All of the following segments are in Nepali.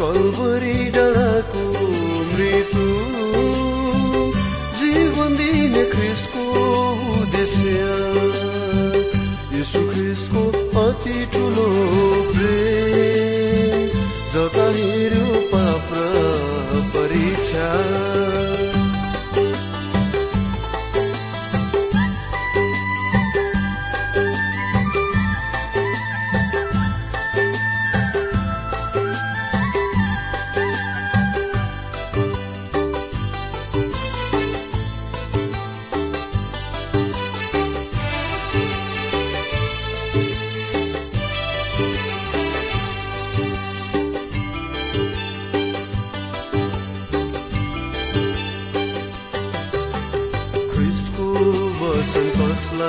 கொள்புரி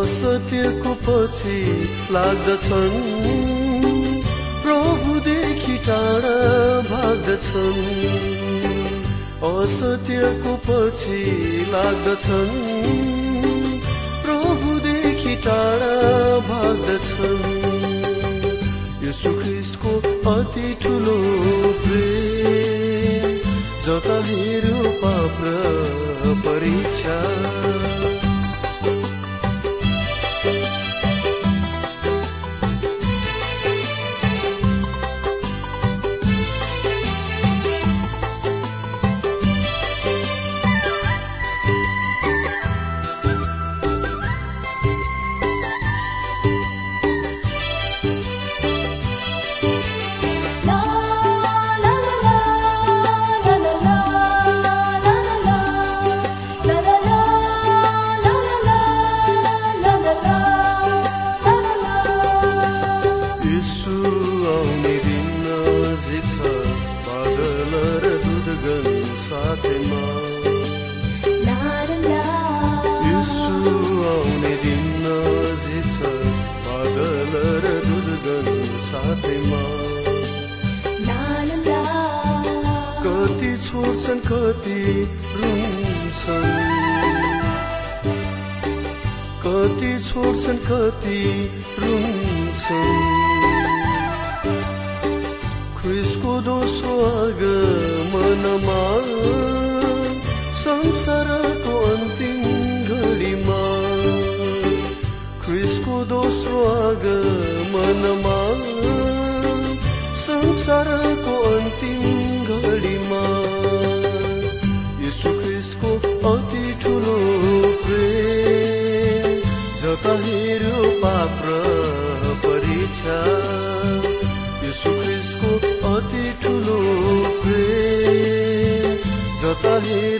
असत्यको पछि लाग्दछन्। प्रभुदेखि टाढा भाग्दछन्। असत्यको पछि लाग्दछन्। प्रभुदेखि टाढा भाग्दछन्। यसु ख्रिस्टको अति ठुलो प्रेम जता हेऱ्यो पाप परीक्षा। कति रुन्छन्। ख्रिसको दोस्रो आगमनमा संसारको अन्तिम घडीमा ख्रिसको दोस्रो आगमनमा संसारको sorrir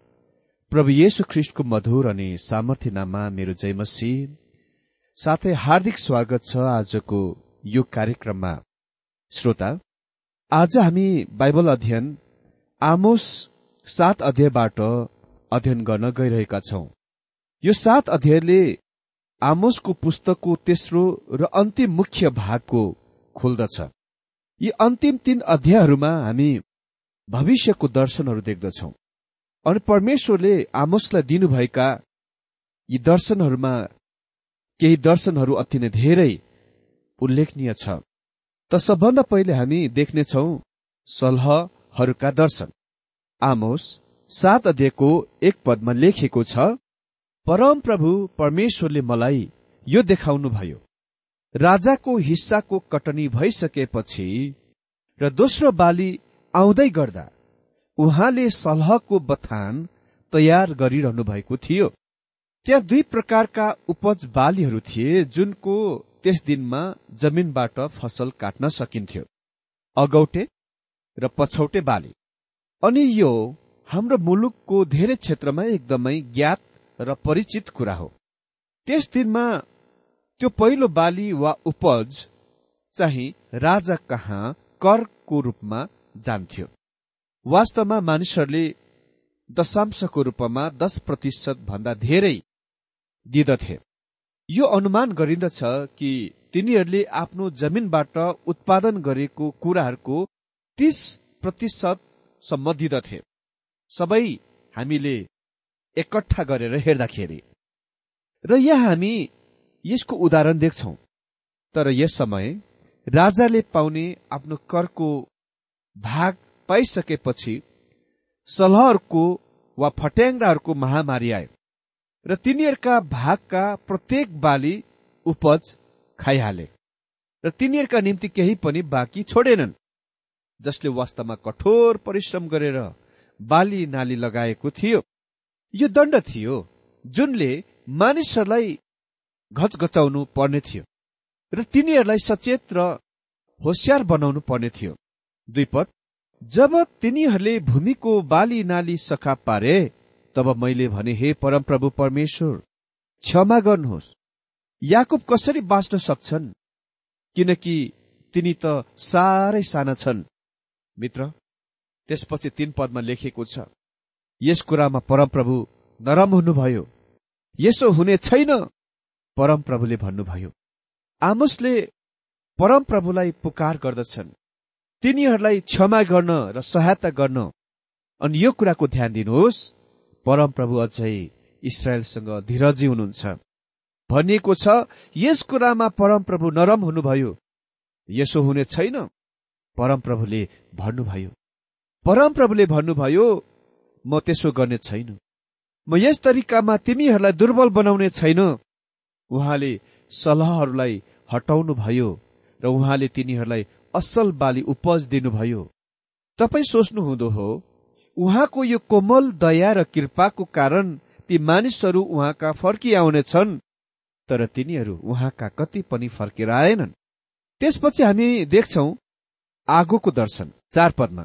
प्रभु येशु ख्रिष्टको मधुर अनि सामर्थ्य नाममा मेरो जयमसी साथै हार्दिक स्वागत छ आजको यो कार्यक्रममा। श्रोता आज हामी बाइबल अध्ययन आमोस सात अध्यायबाट अध्ययन गर्न गइरहेका छौं। यो सात अध्यायले आमोसको पुस्तकको तेस्रो र अन्तिम मुख्य भागको खुल्दछ। यी अन्तिम तीन अध्यायहरूमा हामी भविष्यको दर्शनहरू देख्दछौ। अनि परमेश्वरले आमोसलाई दिनुभएका यी दर्शनहरूमा केही दर्शनहरू अति नै धेरै उल्लेखनीय छ। त सबभन्दा पहिले हामी देख्नेछौ सलहहरूका दर्शन। आमोस सात अध्ययको एक पदमा लेखिएको छ परम प्रभु परमेश्वरले मलाई यो देखाउनुभयो। राजाको हिस्साको कटनी भइसकेपछि र दोस्रो बाली आउँदै गर्दा उहाँले सलहको बथान तयार गरिरहनु भएको थियो। त्यहाँ दुई प्रकारका उपज बालीहरू थिए जुनको त्यस दिनमा जमिनबाट फसल काट्न सकिन्थ्यो। अगौटे र पछौटे बाली। अनि यो हाम्रो मुलुकको धेरै क्षेत्रमा एकदमै ज्ञात र परिचित कुरा हो। त्यस दिनमा त्यो पहिलो बाली वा उपज चाहिँ राजा कहाँ करको रूपमा जान्थ्यो। वास्तवमा मानिसहरूले दशांशको रूपमा दश प्रतिशत भन्दा धेरै दिदथे। यो अनुमान गरिन्दछ कि तिनीहरूले आफ्नो जमिनबाट उत्पादन गरेको कुराहरूको तीस प्रतिशतसम्म दिदथे। सबै हामीले एकट्ठा गरेर हेर्दाखेरि। र यहाँ हामी यसको उदाहरण देख्छौ। तर यस समय राजाले पाउने आफ्नो करको भाग पाइसकेपछि सलहहरूको वा फट्याङ्ग्राहरूको महामारी आयो र तिनीहरूका भागका प्रत्येक बाली उपज खाइहाले र तिनीहरूका निम्ति केही पनि बाँकी छोडेनन् जसले वास्तवमा कठोर परिश्रम गरेर बाली नाली लगाएको थियो। यो दण्ड थियो जुनले मानिसहरूलाई घचघचाउनु पर्ने थियो र तिनीहरूलाई सचेत र होसियार बनाउनु पर्ने थियो। दुई पद। जब तिनीहरूले भूमिको बाली नाली सखा पारे तब मैले भने हे परमप्रभु परमेश्वर क्षमा गर्नुहोस्। याकुब कसरी बाँच्न सक्छन्? किनकि तिनी त साह्रै साना छन्। मित्र त्यसपछि तीन पदमा लेखिएको छ यस कुरामा परमप्रभु नरम हुनुभयो। यसो हुने छैन परमप्रभुले भन्नुभयो। आमोसले परमप्रभुलाई पुकार गर्दछन्। तिनीहरूलाई क्षमा गर्न र सहायता गर्न अनि यो कुराको ध्यान दिनुहोस्। परमप्रभु अझै इसरायलसँग धीरजी हुनुहुन्छ। भनिएको छ यस कुरामा परमप्रभु नरम हुनुभयो। यसो हुने छैन। परमप्रभुले भन्नुभयो। परमप्रभुले भन्नुभयो म त्यसो गर्ने छैन। म यस तरिकामा तिमीहरूलाई दुर्बल बनाउने छैन। उहाँले सल्लाहहरूलाई हटाउनु भयो र उहाँले तिनीहरूलाई असल बाली उपज दिनुभयो। तपाईँ सोच्नुहुँदो हो उहाँको यो कोमल दया र कृपाको कारण ती मानिसहरू उहाँका फर्किआउनेछन् तर तिनीहरू उहाँका कति पनि फर्केर आएनन् त्यसपछि हामी देख्छौ आगोको दर्शन चार पदमा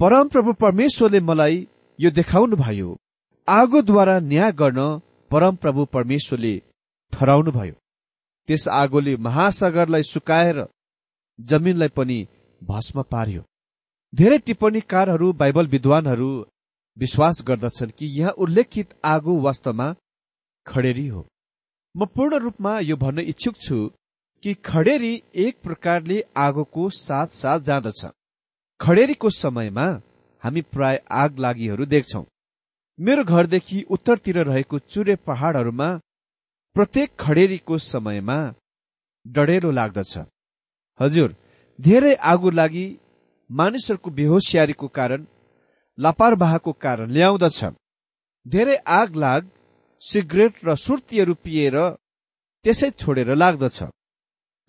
परमप्रभु परमेश्वरले मलाई यो देखाउनु भयो आगोद्वारा न्याय गर्न परमप्रभु परमेश्वरले ठहराउनु भयो त्यस आगोले महासागरलाई सुकाएर जमिनलाई पनि भस्म पार्यो। धेरै टिप्पणीकारहरू बाइबल विद्वानहरू विश्वास गर्दछन् कि यहाँ उल्लेखित आगो वास्तवमा खडेरी हो। म पूर्ण रूपमा यो भन्न इच्छुक छु कि खडेरी एक प्रकारले आगोको साथ साथ जाँदछ खडेरीको समयमा हामी प्राय आग लागिहरू देख्छौ। मेरो घरदेखि उत्तरतिर रहेको चुरे पहाड़हरूमा प्रत्येक खडेरीको समयमा डढेलो लाग्दछ। हजुर धेरै आगो लागि मानिसहरूको बेहोसियारीको कारण लापरवाहको कारण ल्याउँदछ। धेरै आग लाग सिगरेट र सुर्तीहरू पिएर त्यसै छोडेर लाग्दछ।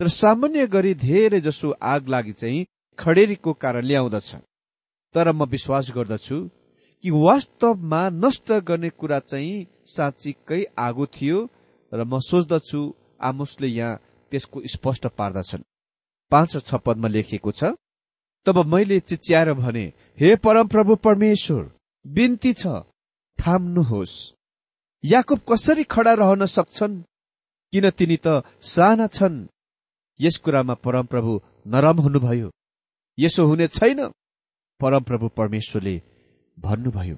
तर सामान्य गरी धेरै जसो आग लागि चाहिँ खडेरीको कारण ल्याउँदछ। तर म विश्वास गर्दछु कि वास्तवमा नष्ट गर्ने कुरा चाहिँ साँच्चीकै आगो थियो र म सोच्दछु आमुसले यहाँ त्यसको स्पष्ट पार्दछन्। पाँच र छ पदमा लेखिएको छ तब मैले चिच्याएर भने हे परमप्रभु परमेश्वर बिन्ती छ थाम्नुहोस्। याकुब कसरी खडा रहन सक्छन्? किन तिनी त साना छन्? यस कुरामा परमप्रभु नरम हुनुभयो। यसो हुने छैन? परमप्रभु परमेश्वरले भन्नुभयो।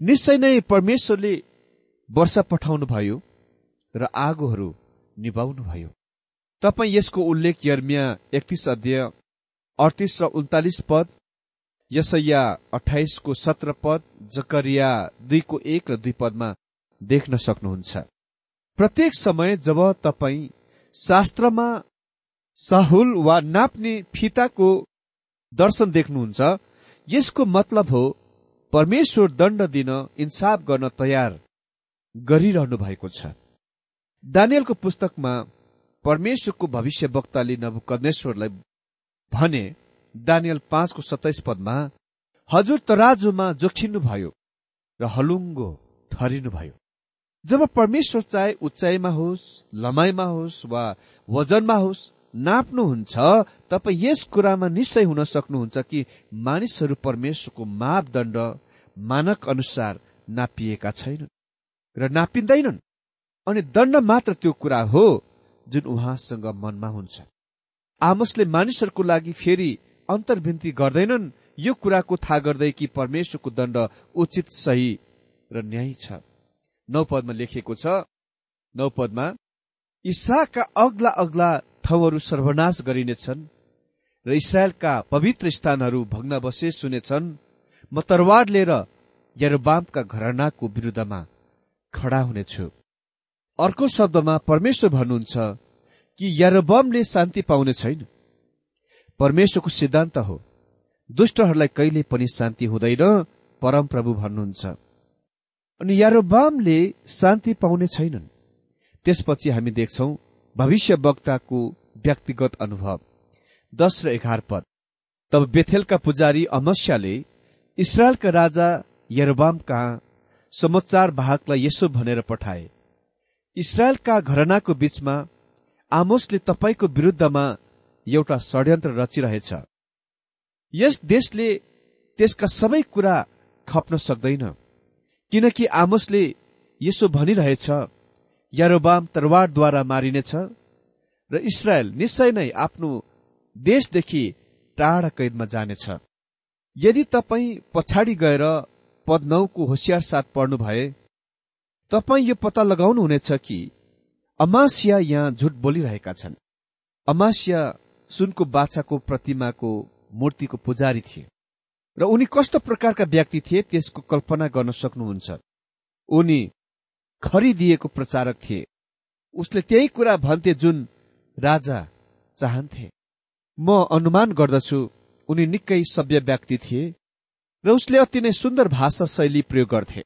निश्चय नै परमेश्वरले वर्षा पठाउनुभयो र आगोहरू निभाउनुभयो। तपाईँ यसको उल्लेख यर्मिया एकतिस अध्यय अडतिस र उन्तालिस पद यसैया अठाइसको सत्र पद जकरिया दुईको एक र दुई पदमा देख्न सक्नुहुन्छ। प्रत्येक समय जब तपाईँ शास्त्रमा साहुल वा नाप्ने फिताको दर्शन देख्नुहुन्छ यसको मतलब हो परमेश्वर दण्ड दिन इन्साफ गर्न तयार गरिरहनु भएको छ। दानियलको पुस्तकमा परमेश्वरको भविष्य वक्ताले नभुकनेश्वरलाई भने दानियल पाँचको सत्ताइस पदमा हजुर तराजुमा जोखिनुभयो र हलुङ्गो ठरिनुभयो जब परमेश्वर चाहे उचाइमा होस् लमाइमा होस् वा वजनमा होस् नाप्नुहुन्छ तपाईँ यस कुरामा निश्चय हुन सक्नुहुन्छ कि मानिसहरू परमेश्वरको मापदण्ड मानक अनुसार नापिएका छैनन् र नापिँदैनन्। अनि दण्ड मात्र त्यो कुरा हो जुन उहाँसँग मनमा हुन्छ। आमसले मानिसहरूको लागि फेरि अन्तर्भिन्ती गर्दैनन्। यो कुराको थाहा गर्दै कि परमेश्वरको दण्ड उचित सही र न्याय छ। नौ पदमा लेखिएको छ नौ पदमा इसाका अग्ला अग्ला ठाउँहरू सर्वनाश गरिनेछन् र इसरायलका पवित्र स्थानहरू भग्न बसेस हुनेछन् म तरवार लिएर यरोबामका घरनाको विरुद्धमा खडा हुनेछु। अर्को शब्दमा परमेश्वर भन्नुहुन्छ कि यरोबमले शान्ति पाउने छैन। परमेश्वरको सिद्धान्त हो। दुष्टहरूलाई कहिले पनि शान्ति हुँदैन परमप्रभु भन्नुहुन्छ। अनि यारोबामले शान्ति पाउने छैनन्। त्यसपछि हामी देख्छौ भविष्य वक्ताको व्यक्तिगत अनुभव। दश र एघार पद। तब बेथेलका पुजारी अमस्याले इसरायलका राजा यरोबाम कहाँ? समाचार वाहकलाई यसो भनेर पठाए। इसरायलका घरनाको बीचमा आमोसले तपाईँको विरुद्धमा एउटा षड्यन्त्र रचिरहेछ। यस देशले त्यसका सबै कुरा खप्न सक्दैन किनकि आमोसले यसो भनिरहेछ यारोबाम तरवारद्वारा मारिनेछ र इसरायल निश्चय नै आफ्नो देशदेखि टाढा कैदमा जानेछ। यदि तपाईँ पछाडि गएर पद नौको होसियार साथ पढ्नु भए तपाईँ यो पत्ता लगाउनुहुनेछ कि? अमासिया यहाँ झुट बोलिरहेका छन्। अमासिया सुनको बाछाको प्रतिमाको मूर्तिको पुजारी थिए र उनी कस्तो प्रकारका व्यक्ति थिए त्यसको कल्पना गर्न सक्नुहुन्छ। उनी खरिदिएको प्रचारक थिए। उसले त्यही कुरा भन्थे जुन राजा चाहन्थे। म अनुमान गर्दछु उनी निकै सभ्य व्यक्ति थिए र उसले अति नै सुन्दर भाषा शैली प्रयोग गर्थे।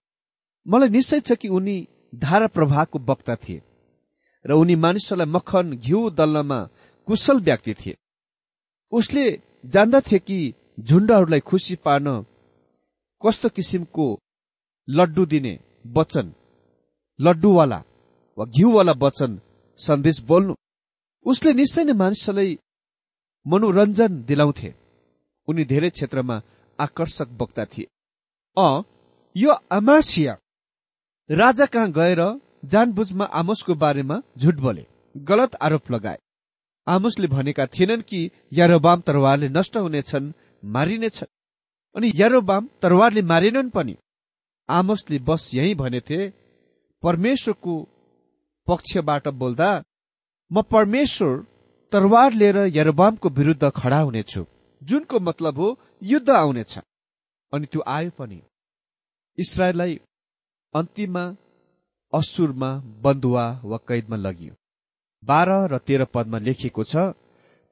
मलाई निश्चय छ कि उनी धारा प्रभावको वक्ता थिए र उनी मानिसहरूलाई मखन घिउ दल्नमा कुशल व्यक्ति थिए। उसले जान्दथे कि झुण्डहरूलाई खुसी पार्न कस्तो किसिमको लड्डु दिने वचन लड्डुवाला वा घिउवाला वचन सन्देश बोल्नु। उसले निश्चय नै मानिसलाई मनोरञ्जन दिलाउँथे। उनी धेरै क्षेत्रमा आकर्षक वक्ता थिए। अ यो अमासिया राजा कहाँ गएर जानबुझमा आमोसको बारेमा झुट बोले? गलत आरोप लगाए। आमोसले भनेका थिएनन् कि यारोबाम तरवारले नष्ट हुनेछन् मारिनेछन्। अनि यारोबाम तरवारले मारेनन् पनि। आमोसले बस यही भनेथे परमेश्वरको पक्षबाट बोल्दा म परमेश्वर तरवार लिएर यरोबामको विरुद्ध खडा हुनेछु। जुनको मतलब हो युद्ध आउनेछ। अनि त्यो आयो पनि। इसरायललाई अन्तिममा असुरमा बन्दुवा वा कैदमा लगियो। बाह्र र तेह्र पदमा लेखिएको छ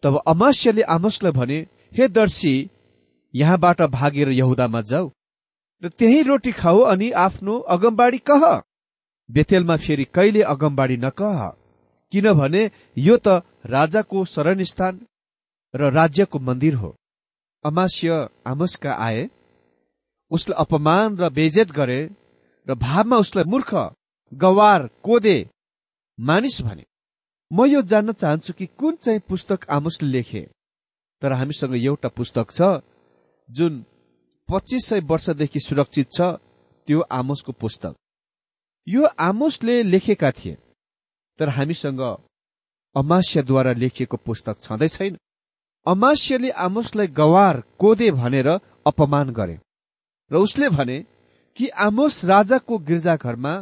तब अमास्यले आमसलाई भने हे दर्शी यहाँबाट भागेर यहुदामा जाऊ र त्यही रोटी खाऊ अनि आफ्नो अगमबाडी कह। बेतेलमा फेरि कहिले अगमबाडी नकह किनभने यो त राजाको शरणस्थान र राज्यको मन्दिर हो। अमास्य आमसका आए उसलाई अपमान र बेजेत गरे र भावमा उसलाई मूर्ख गवार कोदे मानिस भने। म यो जान्न चाहन्छु कि कुन चाहिँ पुस्तक आमोसले लेखे। तर हामीसँग एउटा पुस्तक छ जुन पच्चिस सय वर्षदेखि सुरक्षित छ त्यो आमोसको पुस्तक। यो आमोसले लेखेका थिए तर हामीसँग अमास्यद्वारा लेखिएको पुस्तक छँदै छैन। अमास्यले आमोसलाई गवार कोदे भनेर अपमान गरे। र उसले भने कि आमोस राजाको गिर्जाघरमा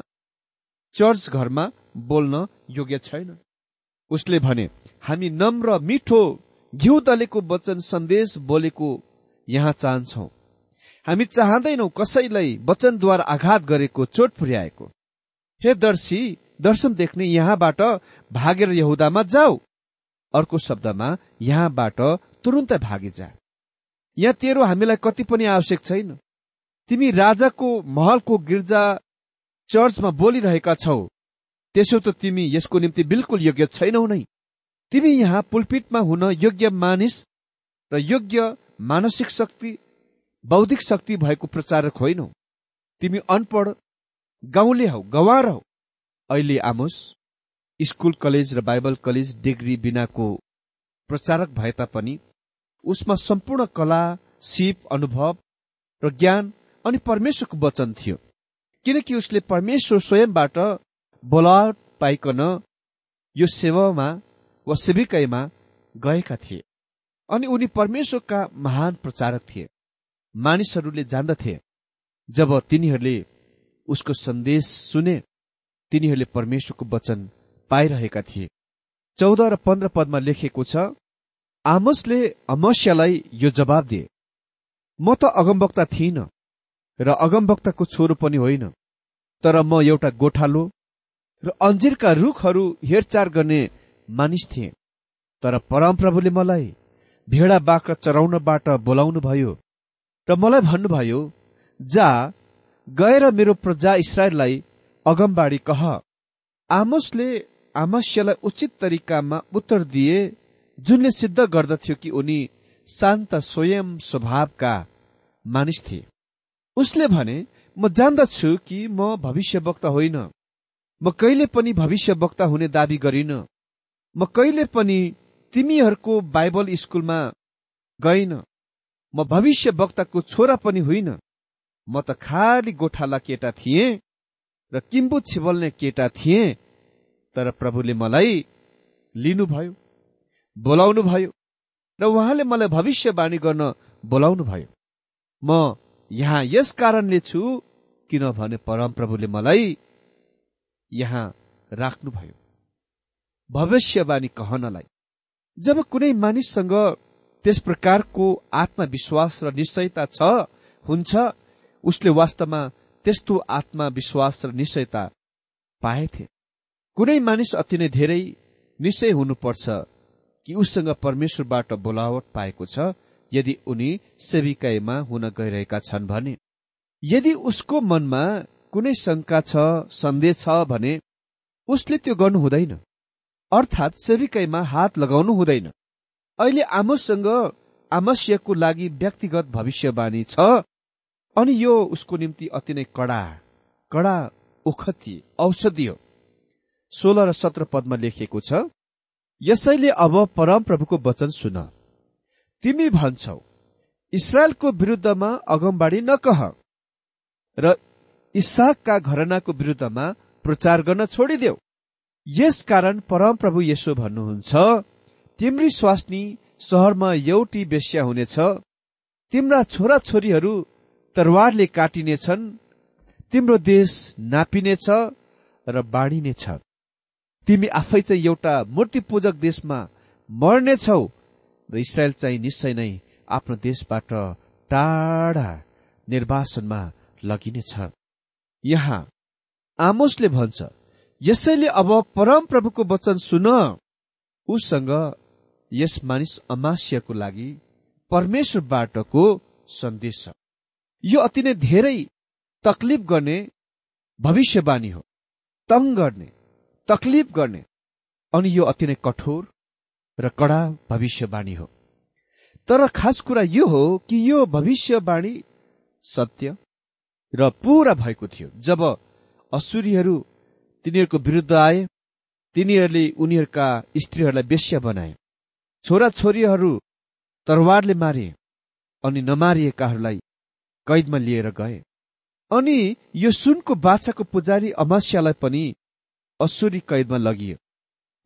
चर्च घरमा बोल्न योग्य छैन। उसले भने हामी नम्र मिठो घिउ दलेको वचन सन्देश बोलेको यहाँ चाहन्छौ। हामी चाहँदैनौ कसैलाई वचनद्वारा आघात गरेको चोट पुर्याएको। हे दर्शी दर्शन देख्ने यहाँबाट भागेर यहुदामा जाऊ। अर्को शब्दमा यहाँबाट तुरुन्तै भागी जा यहाँ तेरो हामीलाई कति पनि आवश्यक छैन। तिमी राजाको महलको गिर्जा चर्चमा बोलिरहेका छौ। त्यसो त तिमी यसको निम्ति बिल्कुल योग्य छैनौ नै। तिमी यहाँ पुलपिटमा हुन योग्य मानिस र योग्य मानसिक शक्ति बौद्धिक शक्ति भएको प्रचारक होइनौ। तिमी अनपढ गाउँले हौ गवार हौ। अहिले आमोस स्कुल कलेज र बाइबल कलेज डिग्री बिनाको प्रचारक भए तापनि उसमा सम्पूर्ण कला सिप अनुभव र ज्ञान अनि परमेश्वरको वचन थियो। किनकि उसले परमेश्वर स्वयंबाट बोलावट पाइकन यो सेवामा वा सेविकाईमा गएका थिए अनि उनी परमेश्वरका महान प्रचारक थिए। मानिसहरूले जान्दथे। जब तिनीहरूले उसको सन्देश सुने तिनीहरूले परमेश्वरको वचन पाइरहेका थिए। चौध र पन्ध्र पदमा लेखेको छ आमसले अमस्यालाई यो जवाब दिए म त अगमवक्ता थिइन। र अगमवक्ताको छोरो पनि होइन। तर म एउटा गोठालो र अन्जिरका रुखहरू हेरचाह गर्ने मानिस थिए। तर परमप्रभुले मलाई भेडा बाख्रा चराउनबाट बोलाउनु भयो र मलाई भन्नुभयो जा गएर मेरो प्रजा इसरायललाई अगमबाडी कह। आमोसले आमस्यलाई उचित तरिकामा उत्तर दिए जुनले सिद्ध गर्दथ्यो कि उनी शान्त स्वयं स्वभावका मानिस थिए। उसले भने म जान्दछु कि म भविष्यवक्ता होइन। म कहिले पनि भविष्यवक्ता हुने दावी गरिन। म कहिले पनि तिमीहरूको बाइबल स्कुलमा गइन। म भविष्यवक्ताको छोरा पनि होइन। म त खाली गोठाला केटा थिएँ र किम्बु छिबल्ने केटा थिएँ। तर प्रभुले मलाई लिनुभयो बोलाउनु भयो र उहाँले मलाई भविष्यवाणी गर्न बोलाउनु भयो म यहाँ यस कारणले छु किनभने परमप्रभुले मलाई यहाँ राख्नुभयो। भविष्यवाणी कहनलाई जब कुनै मानिससँग त्यस प्रकारको आत्मविश्वास र निश्चयता छ हुन्छ उसले वास्तवमा त्यस्तो आत्मविश्वास र निश्चयता पाएथे। कुनै मानिस अति नै धेरै निश्चय हुनुपर्छ कि उससँग परमेश्वरबाट बोलावट पाएको छ यदि उनी सेविकाईमा हुन गइरहेका छन् भने यदि उसको मनमा कुनै शंका छ सन्देह छ भने उसले त्यो गर्नु हुँदैन। अर्थात् सेविकाईमा हात लगाउनु हुँदैन। अहिले आमोससँग आमस्यको लागि व्यक्तिगत भविष्यवाणी छ अनि यो उसको निम्ति अति नै कडा कडा उखती औषधि हो सोह्र र सत्र पदमा लेखिएको छ यसैले अब परमप्रभुको वचन सुन। तिमी भन्छौ इसरायलको विरुद्धमा अगमबाडी नकह र इसाकका घरनाको विरुद्धमा प्रचार गर्न छोडिदेऊ। यस कारण परमप्रभु यसो भन्नुहुन्छ तिम्री स्वास्नी सहरमा एउटी बेस्या हुनेछ तिम्रा छोराछोरीहरू तरवारले काटिनेछन् तिम्रो देश नापिनेछ र बाँडिनेछ। तिमी आफै चाहिँ एउटा मूर्ति पूजक देशमा मर्नेछौ र इसरायल चाहिँ निश्चय नै आफ्नो देशबाट टाढा निर्वासनमा लगिनेछ। यहाँ आमोसले भन्छ यसैले अब परमप्रभुको वचन सुन। उसँग यस मानिस अमास्यको लागि परमेश्वरबाटको सन्देश। छ यो अति नै धेरै तकलिफ गर्ने भविष्यवाणी हो तङ गर्ने तकलिफ गर्ने अनि यो अति नै कठोर र कडा भविष्यवाणी हो। तर खास कुरा यो हो कि यो भविष्यवाणी सत्य र पूरा भएको थियो। जब असुरीहरू तिनीहरूको विरुद्ध आए तिनीहरूले उनीहरूका स्त्रीहरूलाई बेस्या बनाए। छोरा छोरीहरू तरवारले मारे अनि नमारिएकाहरूलाई कैदमा लिएर गए। अनि यो सुनको बाछाको पुजारी अमास्यालाई पनि असुरी कैदमा लगियो।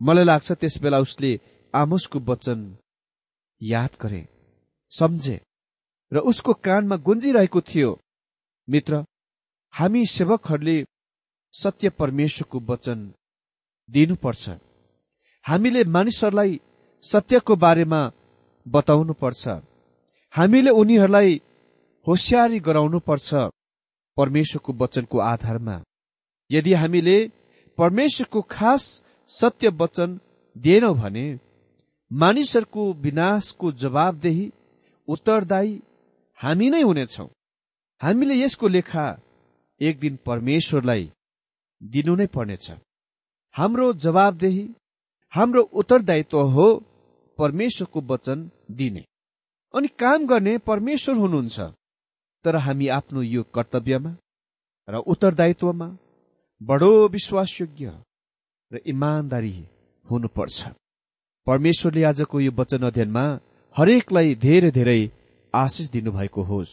मलाई लाग्छ त्यस बेला उसले आमोसको वचन याद गरे सम्झे र उसको कानमा गुन्जिरहेको थियो। मित्र हामी सेवकहरूले सत्य परमेश्वरको वचन दिनुपर्छ। हामीले मानिसहरूलाई सत्यको बारेमा बताउनु पर्छ हामीले उनीहरूलाई होसियारी गराउनुपर्छ परमेश्वरको वचनको आधारमा। यदि हामीले परमेश्वरको खास सत्य वचन दिएनौँ भने मानिसहरूको विनाशको जवाबदेही उत्तरदायी हामी नै हुनेछौँ। हामीले यसको लेखा एक दिन परमेश्वरलाई दिनु नै पर्नेछ। हाम्रो जवाबदेही हाम्रो उत्तरदायित्व हो परमेश्वरको वचन दिने। अनि काम गर्ने परमेश्वर हुनुहुन्छ तर हामी आफ्नो यो कर्तव्यमा र उत्तरदायित्वमा बडो विश्वासयोग्य र इमान्दारी हुनुपर्छ। परमेश्वरले आजको यो वचन अध्ययनमा हरेकलाई धेरै धेरै आशिष दिनुभएको होस्।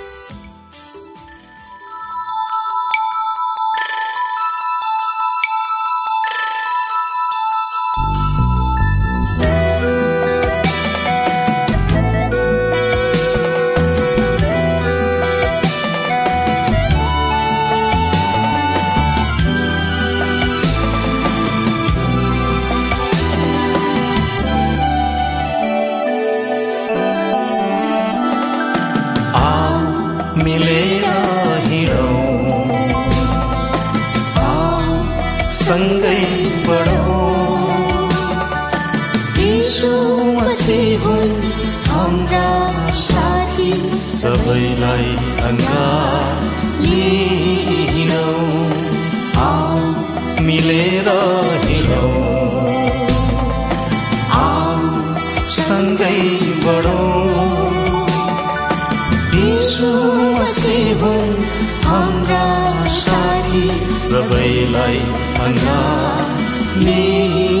बढौँ यीशु मसीह हाम्रा साथी सबैलाई अङ्गार लिहिनौँ आऊ मिलेर हिँडौँ। आऊ सँगै बढौँ। यीशु मसीह सबैलाई लिरौँ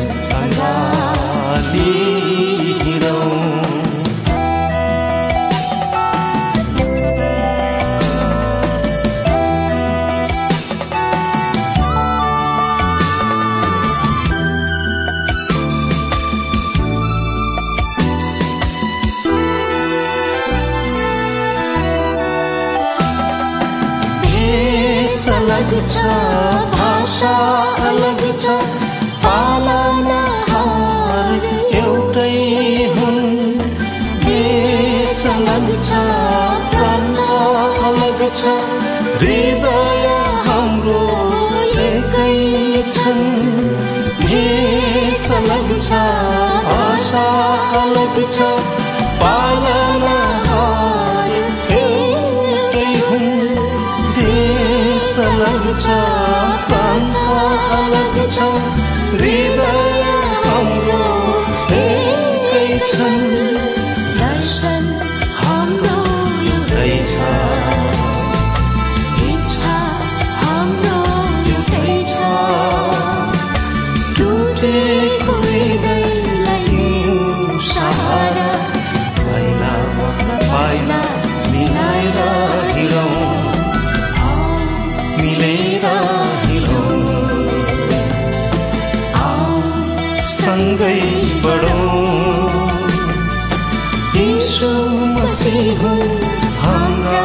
छ भाषा अलग छ पालनाहार एउटै हुन्। देश अलग छ प्राण अलग छ हृदय हाम्रो एकै छन्। भेष अलग छ भाषा अलग छ सँगै बढौँ हाम्रा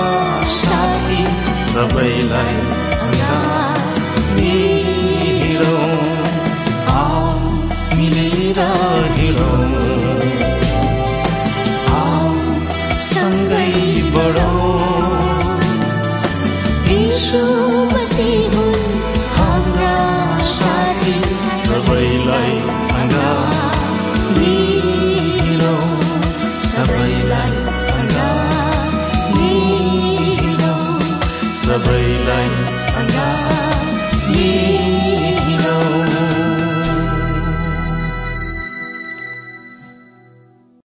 साथी सबैलाई हिँडौँ आओ मिलेर